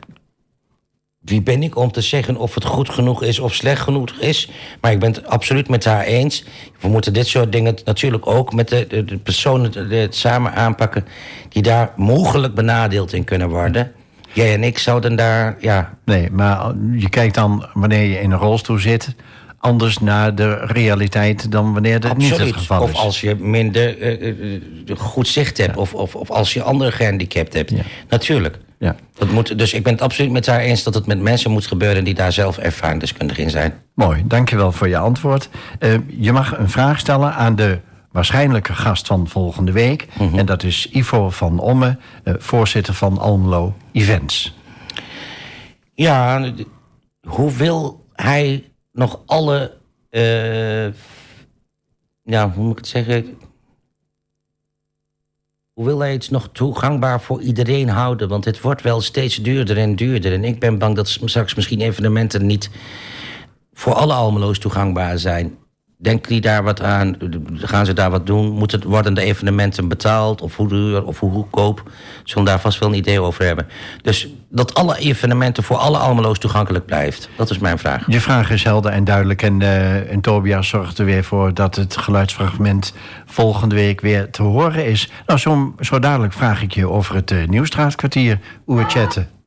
wie ben ik om te zeggen of het goed genoeg is of slecht genoeg is. Maar ik ben het absoluut met haar eens. We moeten dit soort dingen natuurlijk ook met de, de, de personen het samen aanpakken... die daar mogelijk benadeeld in kunnen worden. Jij en ik zouden daar, ja... Nee, maar je kijkt dan wanneer je in een rolstoel zit anders naar de realiteit dan wanneer dat niet het geval is. Of als je minder uh, goed zicht hebt, of, of, of als je andere gehandicapt hebt. Ja. Natuurlijk. Ja. Dat moet, dus ik ben het absoluut met haar eens dat het met mensen moet gebeuren die daar zelf ervaringsdeskundig in zijn. Mooi, dankjewel voor je antwoord. Uh, je mag een vraag stellen aan de waarschijnlijke gast van volgende week. Mm -hmm. En dat is Ivo van Omme, uh, voorzitter van Almelo Events. Ja, hoe wil hij nog alle. Uh, ja, hoe moet ik het zeggen? Wil hij het nog toegangbaar voor iedereen houden? Want het wordt wel steeds duurder en duurder. En ik ben bang dat straks misschien evenementen niet voor alle Almeloos toegangbaar zijn. Denken die daar wat aan? Gaan ze daar wat doen? Moeten, worden de evenementen betaald? Of hoe duur of hoe goedkoop? Zullen daar vast wel een idee over hebben. Dus dat alle evenementen voor alle Almeloos toegankelijk blijft. Dat is mijn vraag. Je vraag is helder en duidelijk. En, uh, en Tobias zorgt er weer voor dat het geluidsfragment volgende week weer te horen is. Nou, zo, zo dadelijk vraag ik je over het uh, Nieuwstraatkwartier. Oer chatten.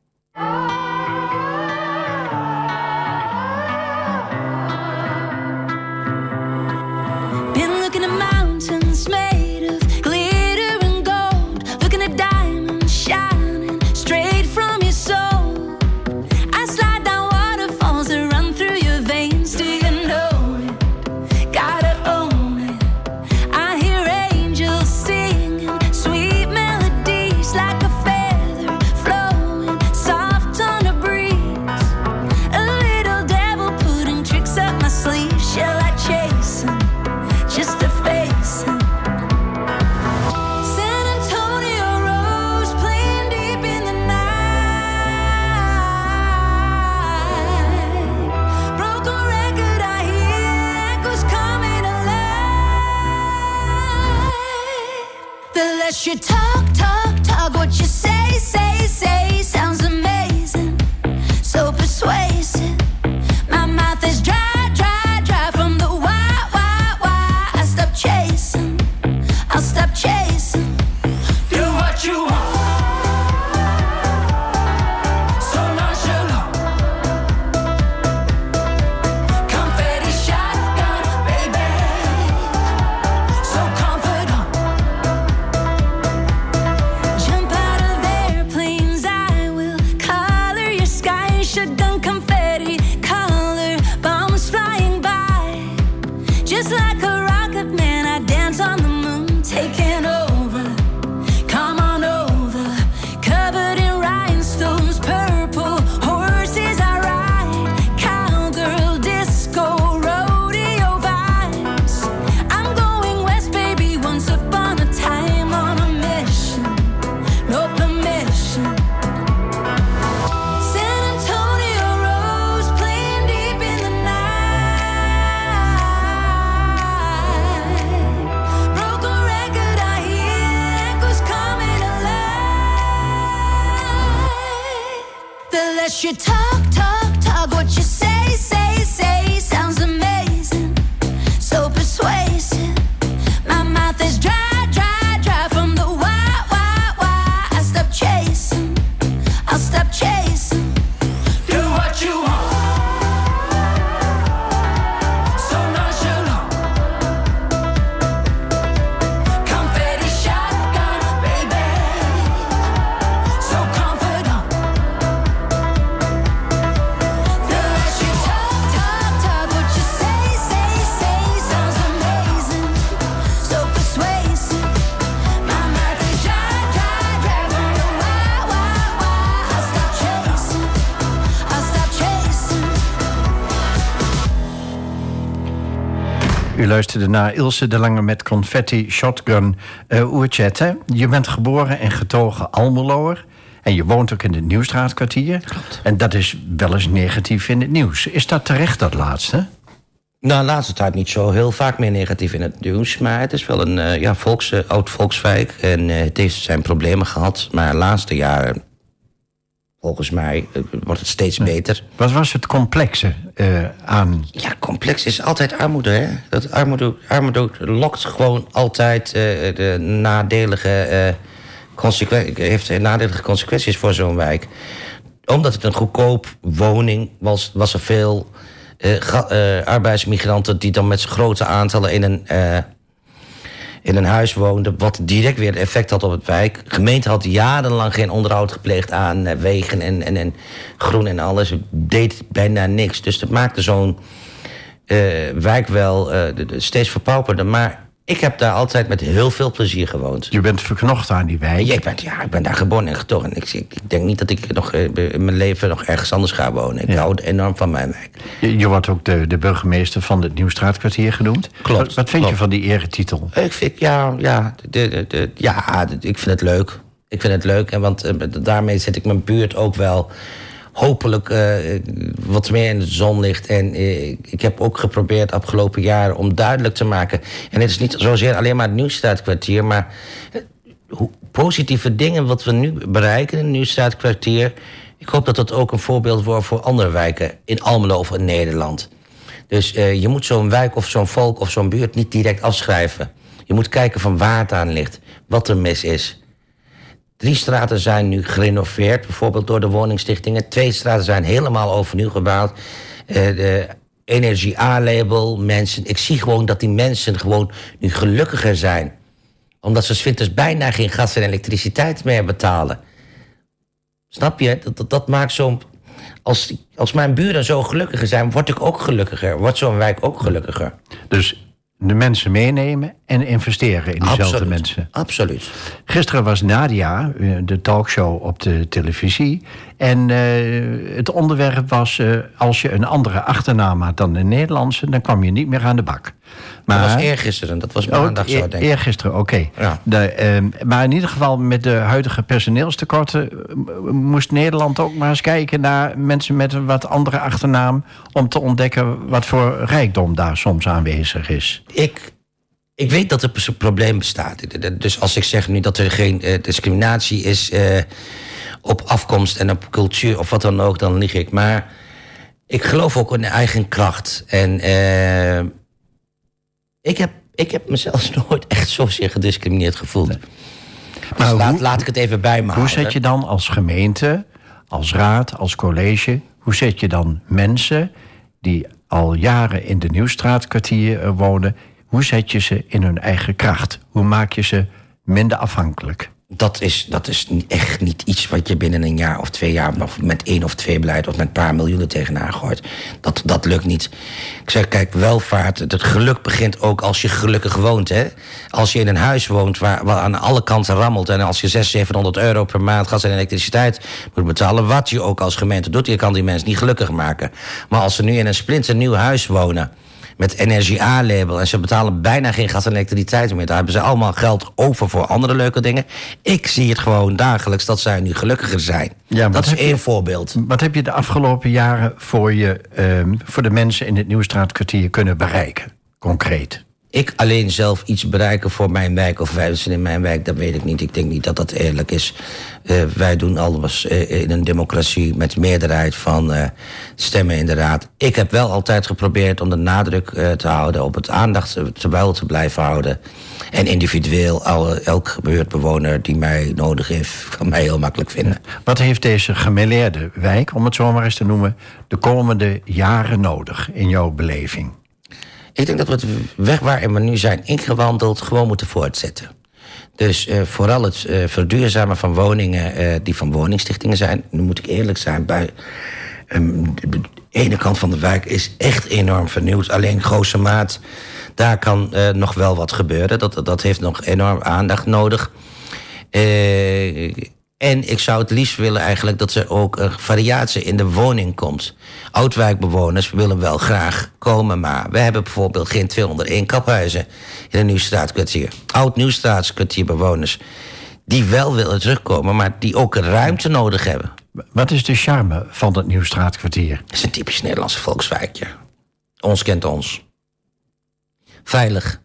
U luisterde naar Ilse de Lange met Confetti Shotgun uh. Je bent geboren en getogen Almeloer. En je woont ook in het Nieuwstraatkwartier. En dat is wel eens negatief in het nieuws. Is dat terecht, dat laatste? Nou, de laatste tijd niet zo heel vaak meer negatief in het nieuws. Maar het is wel een eh, ja, volks, oud volkswijk. En eh, het heeft zijn problemen gehad. Maar de laatste jaren, volgens mij, eh, wordt het steeds beter. Wat was het complexe eh, aan... Ja, complex is altijd armoede, hè? Dat armoede, armoede lokt gewoon altijd eh, de nadelige, eh consequen- heeft nadelige consequenties voor zo'n wijk. Omdat het een goedkoop woning was, was er veel arbeidsmigranten die dan met z'n grote aantallen in een, in een huis woonden. Wat direct weer effect had op het wijk. De gemeente had jarenlang geen onderhoud gepleegd aan eh, wegen en, en, en groen en alles. Het deed bijna niks. Dus dat maakte zo'n eh, wijk wel eh, steeds verpauperder. Maar ik heb daar altijd met heel veel plezier gewoond. Je bent verknocht aan die wijk. Ja, ik ben, ja, ik ben daar geboren en getogen. Ik, ik, ik denk niet dat ik nog eh, in mijn leven nog ergens anders ga wonen. Ik Ja. hou enorm van mijn wijk. Je, je wordt ook de, de burgemeester van het Nieuwstraatkwartier genoemd. Klopt, Wat, wat vind je van die eretitel? Ik vind, ja, ja, de, de, de- ja, ik vind het leuk. Ik vind het leuk, en want eh, daarmee zet ik mijn buurt ook wel hopelijk eh, wat meer in de zon ligt. En eh, ik heb ook geprobeerd afgelopen jaren om duidelijk te maken... en het is niet zozeer alleen maar het Nieuwstaatkwartier... maar eh, hoe positieve dingen wat we nu bereiken in het ik hoop dat dat ook een voorbeeld wordt voor andere wijken... in Almelo of in Nederland. Dus je moet zo'n wijk of zo'n volk of zo'n buurt niet direct afschrijven. Je moet kijken van waar het aan ligt, wat er mis is. Drie straten zijn nu gerenoveerd, bijvoorbeeld door de woningstichtingen. Twee straten zijn helemaal overnieuw gebouwd. Eh, de Energie A-label, mensen. Ik zie gewoon dat die mensen gewoon nu gelukkiger zijn. Omdat ze winters bijna geen gas en elektriciteit meer betalen. Snap je? Dat, dat, dat maakt zo'n. Als, als mijn buren zo gelukkiger zijn, word ik ook gelukkiger. Wordt zo'n wijk ook gelukkiger. Dus de mensen meenemen en investeren in diezelfde Absoluut. mensen. Absoluut. Gisteren was Nadia, eh, de talkshow op de televisie. En eh, het onderwerp was... eh, als je een andere achternaam had dan de Nederlandse... dan kwam je niet meer aan de bak. Dat was eergisteren, dat was maandag zo, eer- denk ik. Eergisteren, oké. Ja. De, ehm, maar in ieder geval met de huidige personeelstekorten... eh, moest Nederland ook maar eens kijken naar mensen met een wat andere achternaam... om te ontdekken wat voor rijkdom daar soms aanwezig is. Ik, ik weet dat er een probleem bestaat. Dus als ik zeg nu dat er geen eh, discriminatie is eh, op afkomst en op cultuur of wat dan ook, dan lieg ik. Maar ik geloof ook in eigen kracht. En ik, heb, ik heb mezelf <laughs> nooit echt zozeer gediscrimineerd gevoeld. Dus Maar laat, hoe- laat ik het even bij me Hoe zet je dan als gemeente, als raad, als college... hoe zet je dan mensen die al jaren in de Nieuwstraatkwartier eh, wonen... hoe zet je ze in hun eigen kracht? Hoe maak je ze minder afhankelijk? Dat is, dat is echt niet iets wat je binnen een jaar of twee jaar... of met één of twee beleid of met een paar miljoenen tegenaan gooit. Dat, dat lukt niet. Ik zeg, kijk, welvaart, het geluk begint ook als je gelukkig woont. Hè? Als je in een huis woont waar, waar aan alle kanten rammelt... en als je 600, 700 euro per maand gas en elektriciteit moet betalen... wat je ook als gemeente doet, je kan die mensen niet gelukkig maken. Maar als ze nu in een splinternieuw huis wonen met Energie A-label. En ze betalen bijna geen gas en elektriciteit meer. Daar hebben ze allemaal geld over voor andere leuke dingen. Ik zie het gewoon dagelijks dat zij nu gelukkiger zijn. Ja, dat is je- één voorbeeld. Wat heb je de afgelopen jaren voor, je, ehm, voor de mensen in het Nieuwstraatkwartier kunnen bereiken? Concreet. Ik alleen zelf iets bereiken voor mijn wijk of mensen in mijn wijk, dat weet ik niet. Ik denk niet dat dat eerlijk is. Eh, wij doen alles eh, in een democratie met meerderheid van eh, stemmen in de raad. Ik heb wel altijd geprobeerd om de nadruk te houden op het aandacht te te blijven houden. En individueel, alle, elk buurtbewoner die mij nodig heeft, <laughs> kan mij heel makkelijk vinden. Wat heeft deze gemêleerde wijk, om het zo maar eens te noemen, de komende jaren nodig in jouw beleving? Ik denk dat we het weg waarin we nu zijn ingewandeld gewoon moeten voortzetten. Dus eh, vooral het eh, verduurzamen van woningen eh, die van woningstichtingen zijn. Nu moet ik eerlijk zijn, bij ehm, de ene kant van de wijk is echt enorm vernieuwd. Alleen grote maat, daar kan nog wel wat gebeuren. Dat, dat heeft nog enorm aandacht nodig. En ik zou het liefst willen eigenlijk dat er ook een variatie in de woning komt. Oudwijkbewoners willen wel graag komen, maar we hebben bijvoorbeeld geen 201 kaphuizen in een Nieuwstraatkwartier. Oud Nieuwstraatskwartierbewoners die wel willen terugkomen, maar die ook ruimte nodig hebben. Wat is de charme van het Nieuwstraatkwartier? Het is een typisch Nederlandse volkswijkje. Ons kent ons. Veilig.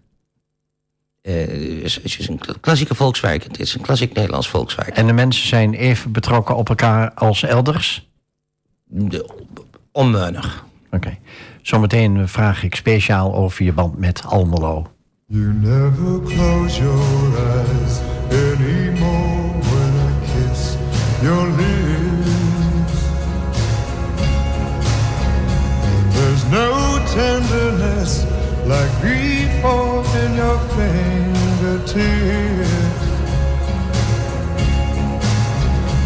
Eh, het is- een klassieke volkswijk. Het is een klassiek Nederlands volkswijk. En de mensen zijn even betrokken op elkaar als elders? De- onmeunig. Oké. Zometeen vraag ik speciaal over je band met Almelo. You never close your eyes anymore when I kiss your lips. There's no tenderness like grief or in your fingertips.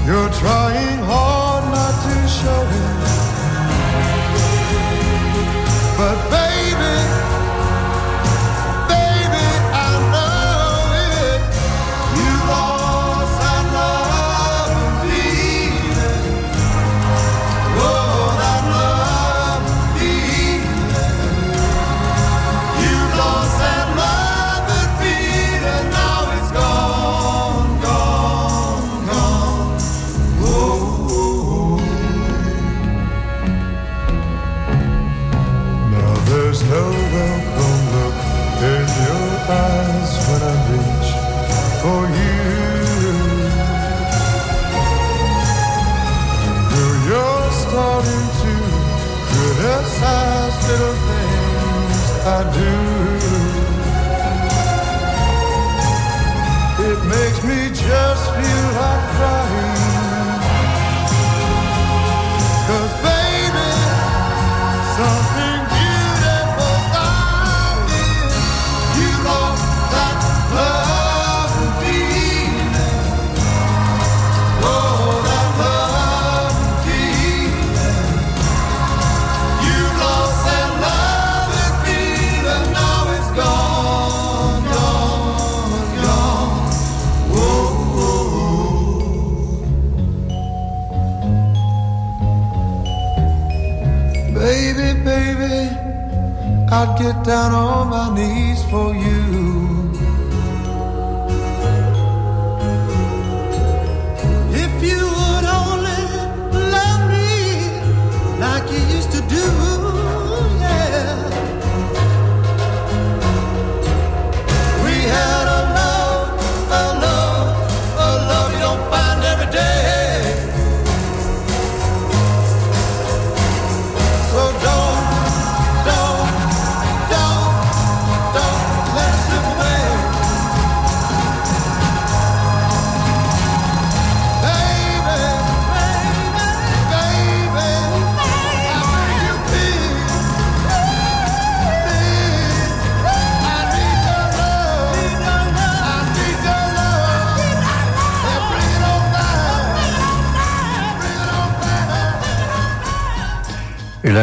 You're trying hard not to show it, but do. I'd get down on my knees for you.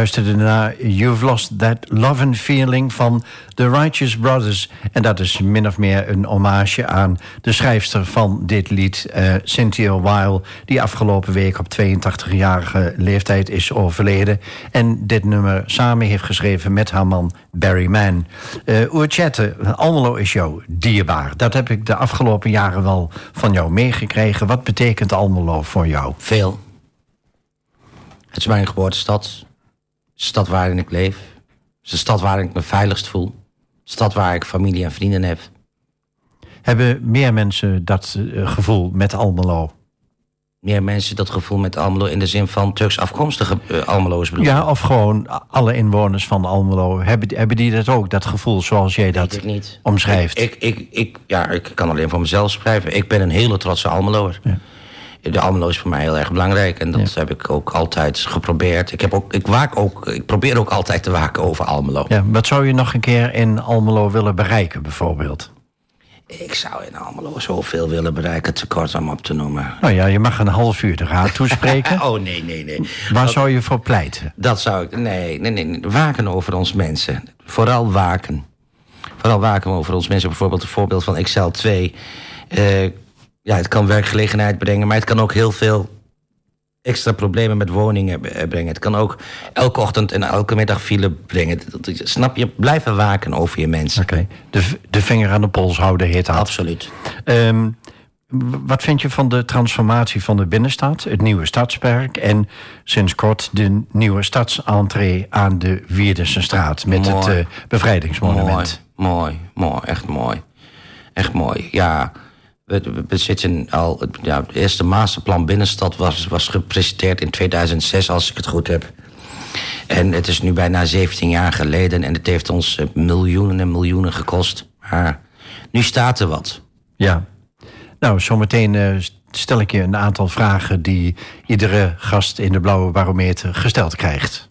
Luisterde naar You've Lost That Love and Feeling van The Righteous Brothers. En dat is min of meer een hommage aan de schrijfster van dit lied, eh, Cynthia Weil... die afgelopen week op 82-jarige leeftijd is overleden... en dit nummer samen heeft geschreven met haar man Barry Mann. Uh, Oertjette, Almelo is jou dierbaar. Dat heb ik de afgelopen jaren wel van jou meegekregen. Wat betekent Almelo voor jou? Veel. Het is mijn geboortestad. De stad waarin ik leef. Het is de stad waar ik me veiligst voel. De stad waar ik familie en vrienden heb. Hebben meer mensen dat eh, gevoel met Almelo? Meer mensen dat gevoel met Almelo in de zin van Turks afkomstige uh, Almelo's bedoel Ja, of gewoon alle inwoners van Almelo. Hebben, hebben die dat ook, dat gevoel zoals jij dat ik niet. omschrijft? Ik, ik, ik, ja, ik kan alleen voor mezelf schrijven. Ik ben een hele trotse Almeloer. Ja. De Almelo is voor mij heel erg belangrijk. En dat Ja. heb ik ook altijd geprobeerd. Ik, heb ook, ik, waak ook, ik probeer ook altijd te waken over Almelo. Ja, wat zou je nog een keer in Almelo willen bereiken, bijvoorbeeld? Ik zou in Almelo zoveel willen bereiken, te kort om op te noemen. Nou ja, je mag een half uur de raad toespreken. <laughs> Oh, nee, nee, nee. Waar zou je voor pleiten? Dat zou ik... Nee, nee, nee. Waken over ons mensen. Vooral waken. Vooral waken over ons mensen. Bijvoorbeeld een voorbeeld van Excel 2. Eh, ja, het kan werkgelegenheid brengen, maar het kan ook heel veel extra problemen met woningen eh, brengen. Het kan ook elke ochtend en elke middag file brengen. Snap je? Blijven waken over je mensen. Oké, de, de vinger aan de pols houden heet dat. Absoluut. Ehm, wat vind je van de transformatie van de binnenstad, het nieuwe stadspark... en sinds kort de nieuwe stadsentree aan de Wierdense straat... met het eh, bevrijdingsmonument? Mooi, mooi, mooi, echt mooi. Echt mooi, ja. We, zitten al... Ja, het eerste masterplan binnenstad was, was gepresenteerd in 2006, als ik het goed heb. En het is nu bijna 17 jaar geleden en het heeft ons eh, miljoenen en miljoenen gekost. Maar nu staat er wat. Ja. Nou, zometeen eh, stel ik je een aantal vragen... die iedere gast in de Blauwe Barometer gesteld krijgt.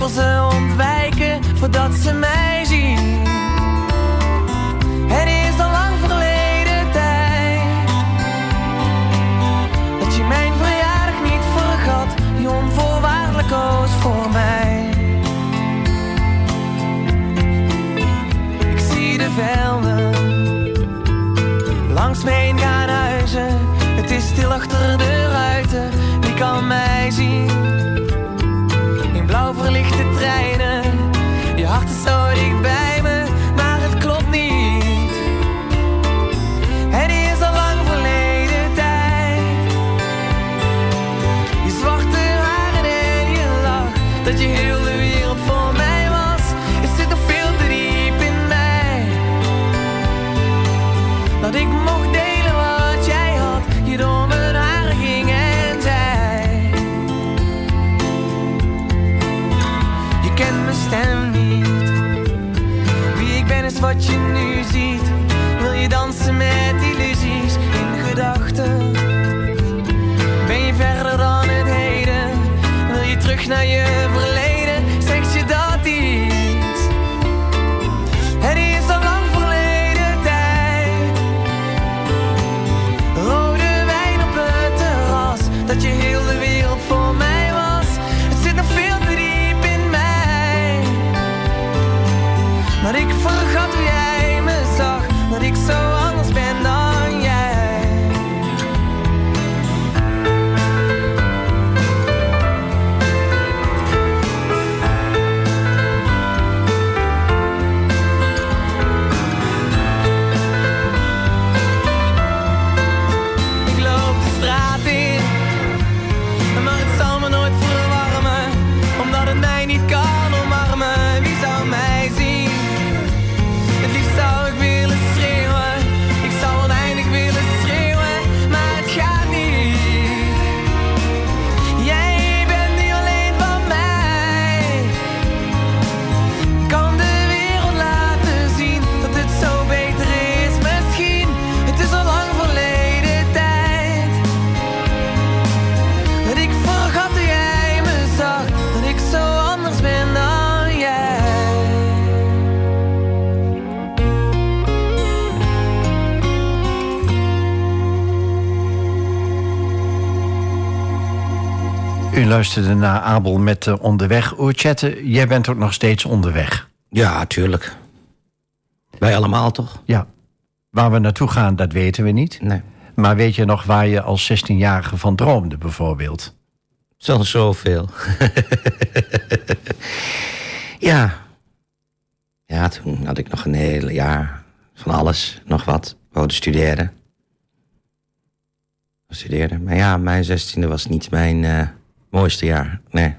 Wil ze ontwijken voordat ze mij luisterde naar Abel met eh, Onderweg. Oerchette, jij bent ook nog steeds onderweg. Ja, tuurlijk. Wij allemaal toch? Ja. Waar we naartoe gaan, dat weten we niet. Nee. Maar weet je nog waar je als 16-jarige van droomde, bijvoorbeeld? Zo zoveel. <laughs> ja. Ja, toen had ik nog een hele jaar van alles, nog wat. Wou studeren. Studeren. Maar ja, mijn zestiende was niet mijn eh, mooiste jaar. Nee.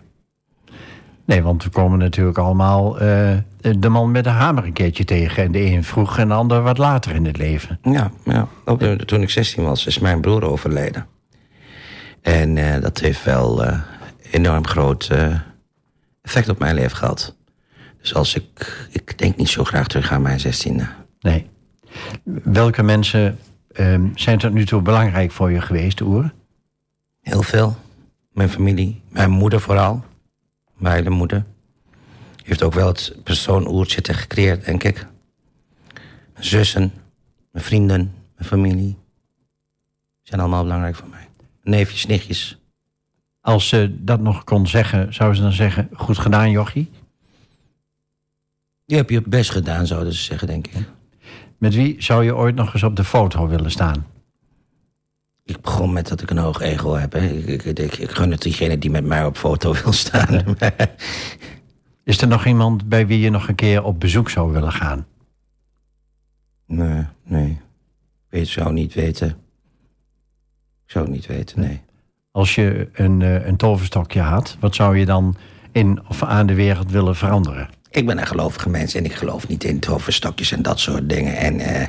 Nee, want we komen natuurlijk allemaal eh, de man met de hamer een keertje tegen. En de een vroeg en de ander wat later in het leven. Ja, ja. Toen ik 16 was, is mijn broer overleden. En eh, dat heeft wel eh, enorm groot effect op mijn leven gehad. Dus als ik, ik denk niet zo graag terug aan mijn 16e. Nee. Welke mensen ehm, zijn tot nu toe belangrijk voor je geweest, Oer? Heel veel. Mijn familie, mijn moeder vooral. Mijn hele moeder. Heeft ook wel het persoon Oertje gecreëerd, denk ik. Mijn zussen, mijn vrienden, mijn familie. Zijn allemaal belangrijk voor mij. Neefjes, nichtjes. Als ze dat nog kon zeggen, zou ze dan zeggen... goed gedaan, jochie? Die heb je best gedaan, zouden ze zeggen, denk ik. Met wie zou je ooit nog eens op de foto willen staan? Ik begon met dat ik een hoog ego heb. Hè. Ik, ik, ik, ik gun het diegene die met mij op foto wil staan. <laughs> Is er nog iemand bij wie je nog een keer op bezoek zou willen gaan? nee, nee. Ik weet, zou niet weten. Ik zou niet weten, nee. Als je een, eh, een toverstokje had, wat zou je dan in of aan de wereld willen veranderen? Ik ben een gelovige mens en ik geloof niet in toverstokjes en dat soort dingen. En eh,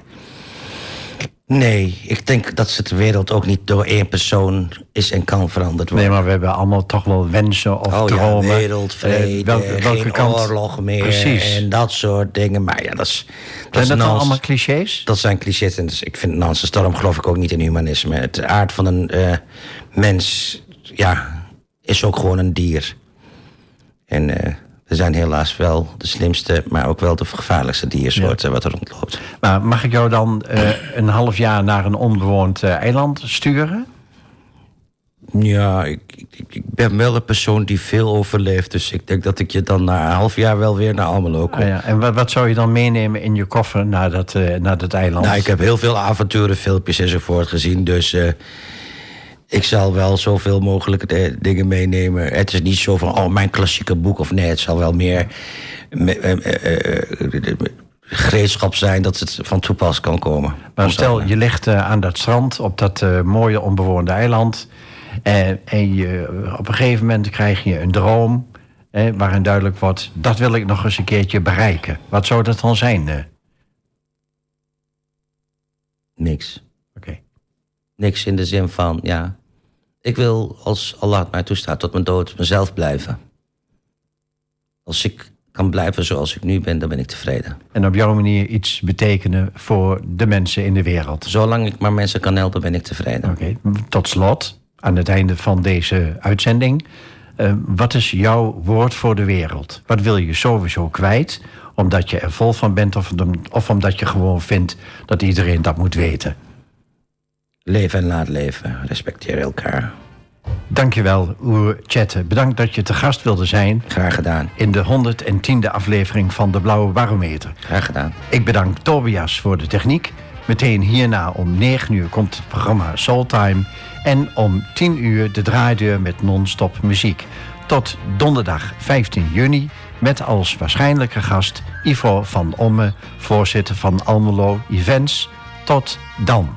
nee, ik denk dat de wereld ook niet door één persoon is en kan veranderd worden. Nee, maar we hebben allemaal toch wel wensen of Oh ja, dromen. wereldvrede, Eh, welke, welke geen kant? oorlog meer Precies. en dat soort dingen. Maar ja, dat is... Dat, Zijn is dat allemaal clichés? Dat zijn clichés en dus ik vind nonsens. Daarom geloof ik ook niet in humanisme. Het aard van een eh, mens, ja, is ook gewoon een dier. En eh, we zijn helaas wel de slimste, maar ook wel de gevaarlijkste diersoort eh, wat er rondloopt. Maar mag ik jou dan eh, een half jaar naar een onbewoond eh, eiland sturen? Ja, ik, ik, ik ben wel een persoon die veel overleeft. Dus ik denk dat ik je dan na een half jaar wel weer naar Almelo kom. Ah ja. En wat, wat zou je dan meenemen in je koffer naar dat, eh, naar dat eiland? Nou, ik heb heel veel avonturen, filmpjes enzovoort gezien. Dus ik zal wel zoveel mogelijk eh, dingen meenemen. Het is niet zo van, oh, mijn klassieke boek of nee. Het zal wel meer me- eh, eh, gereedschap zijn dat het van toepas kan komen. Maar stel, je ligt aan dat strand op dat mooie onbewoonde eiland. eh, en je, op een gegeven moment krijg je een droom. waarin duidelijk wordt: dat wil ik nog eens een keertje bereiken. Wat zou dat dan zijn? eh? Niks. Oké. Niks in de zin van, ja... Ik wil, als Allah het mij toestaat, tot mijn dood mezelf blijven. Als ik kan blijven zoals ik nu ben, dan ben ik tevreden. En op jouw manier iets betekenen voor de mensen in de wereld. Zolang ik maar mensen kan helpen, ben ik tevreden. Oké, tot slot, aan het einde van deze uitzending. eh, wat is jouw woord voor de wereld? Wat wil je sowieso kwijt? Omdat je er vol van bent of, of omdat je gewoon vindt dat iedereen dat moet weten? Leven en laat leven. Respecteer elkaar. Dankjewel, Oer Chatte. Bedankt dat je te gast wilde zijn Graag gedaan. in de 110e aflevering van de Blauwe Barometer. Graag gedaan. Ik bedank Tobias voor de techniek. Meteen hierna om 9 uur komt het programma Soultime. En om 10 uur de draaideur met non-stop muziek. Tot donderdag 15 juni met als waarschijnlijke gast Ivo van Omme, voorzitter van Almelo Events. Tot dan.